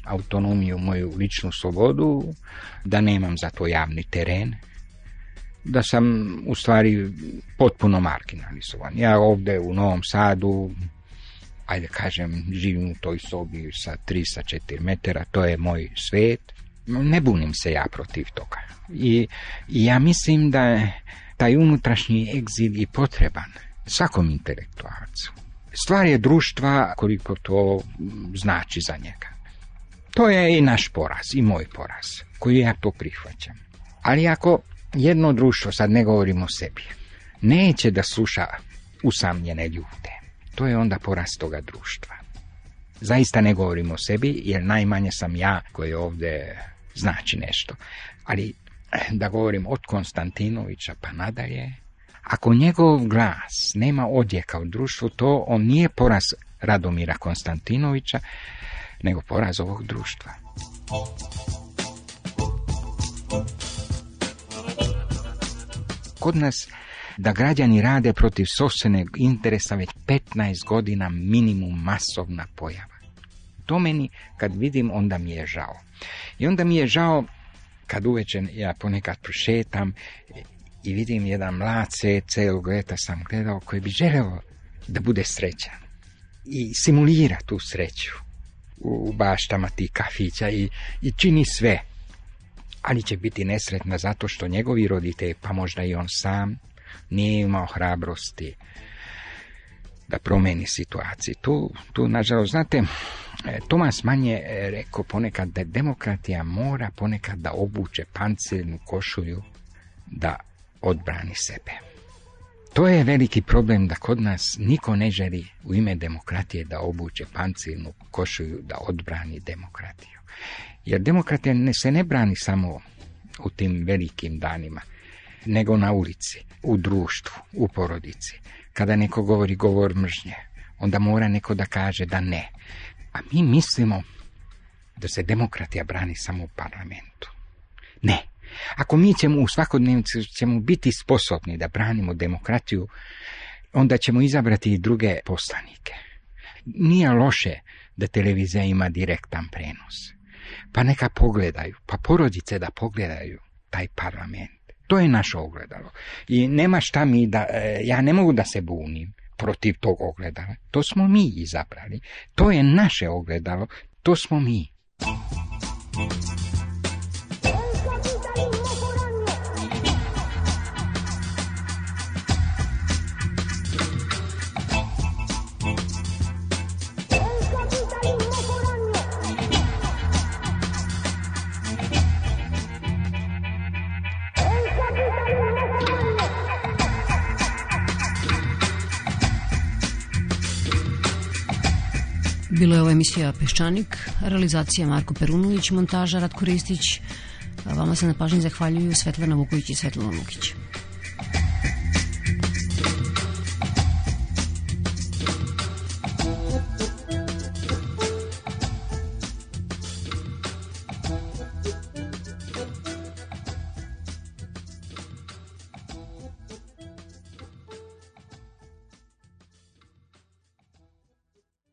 autonomiju, moju ličnu slobodu, da nemam za to javni teren, da sam u stvari potpuno marginalizovan. Ja ovde u Novom Sadu, ajde kažem, živim u toj sobi sa 3 sa 4 metara, to je moj svet. Ne bunim se ja protiv toga. I, i ja mislim da je taj unutrašnji egzil i potreban svakom intelektualcu. Stvar je društva koliko to znači za njega. To je i naš poraz, i moj poraz, koji ja to prihvaćam. Ali ako jedno društvo, sad ne govorimo o sebi, neće da sluša usamljene ljude, to je onda poraz toga društva. Zaista ne govorim o sebi, jer najmanje sam ja koji ovdje znači nešto. Ali da govorim od Konstantinovića pa nadalje, ako njegov glas nema odjeka u društvu, to on nije poraz Radomira Konstantinovića, nego poraz ovog društva. Kod nas da građani rade protiv sopstvenog interesa već 15 godina minimum masovna pojava. To meni kad vidim onda mi je žao. I onda mi je žao kad uveče ja ponekad prošetam i vidim jedan mlad celog leta sam gledao koji bi želeo da bude srećan i simulira tu sreću u baštama tih kafića i, i čini sve ali će biti nesretna zato što njegovi roditelji, pa možda i on sam, nije imao hrabrosti da promeni situaciju. Tu, tu nažalost, znate, e, Tomas Manje rekao ponekad da demokratija mora ponekad da obuče pancirnu košulju da odbrani sebe. To je veliki problem da kod nas niko ne želi u ime demokratije da obuče pancirnu košulju da odbrani demokratiju. Jer demokratija ne, se ne brani samo u tim velikim danima, nego na ulici, u društvu, u porodici. Kada neko govori govor mržnje, onda mora neko da kaže da ne. A mi mislimo da se demokratija brani samo u parlamentu. Ne. Ako mi ćemo u svakodnevnici ćemo biti sposobni da branimo demokratiju, onda ćemo izabrati i druge poslanike. Nije loše da televizija ima direktan prenos. Pa neka pogledaju, pa porodice da pogledaju taj parlament. To je naše ogledalo. I nema šta mi da, e, ja ne mogu da se bunim protiv tog ogledala. To smo mi izabrali. To je naše ogledalo. To smo mi. Bilo je ovo emisija Peščanik, realizacija Marko Perunović, montaža Ratko Ristić. Vama se na pažnji zahvaljuju Svetlana Vuković i Svetlana Lukić.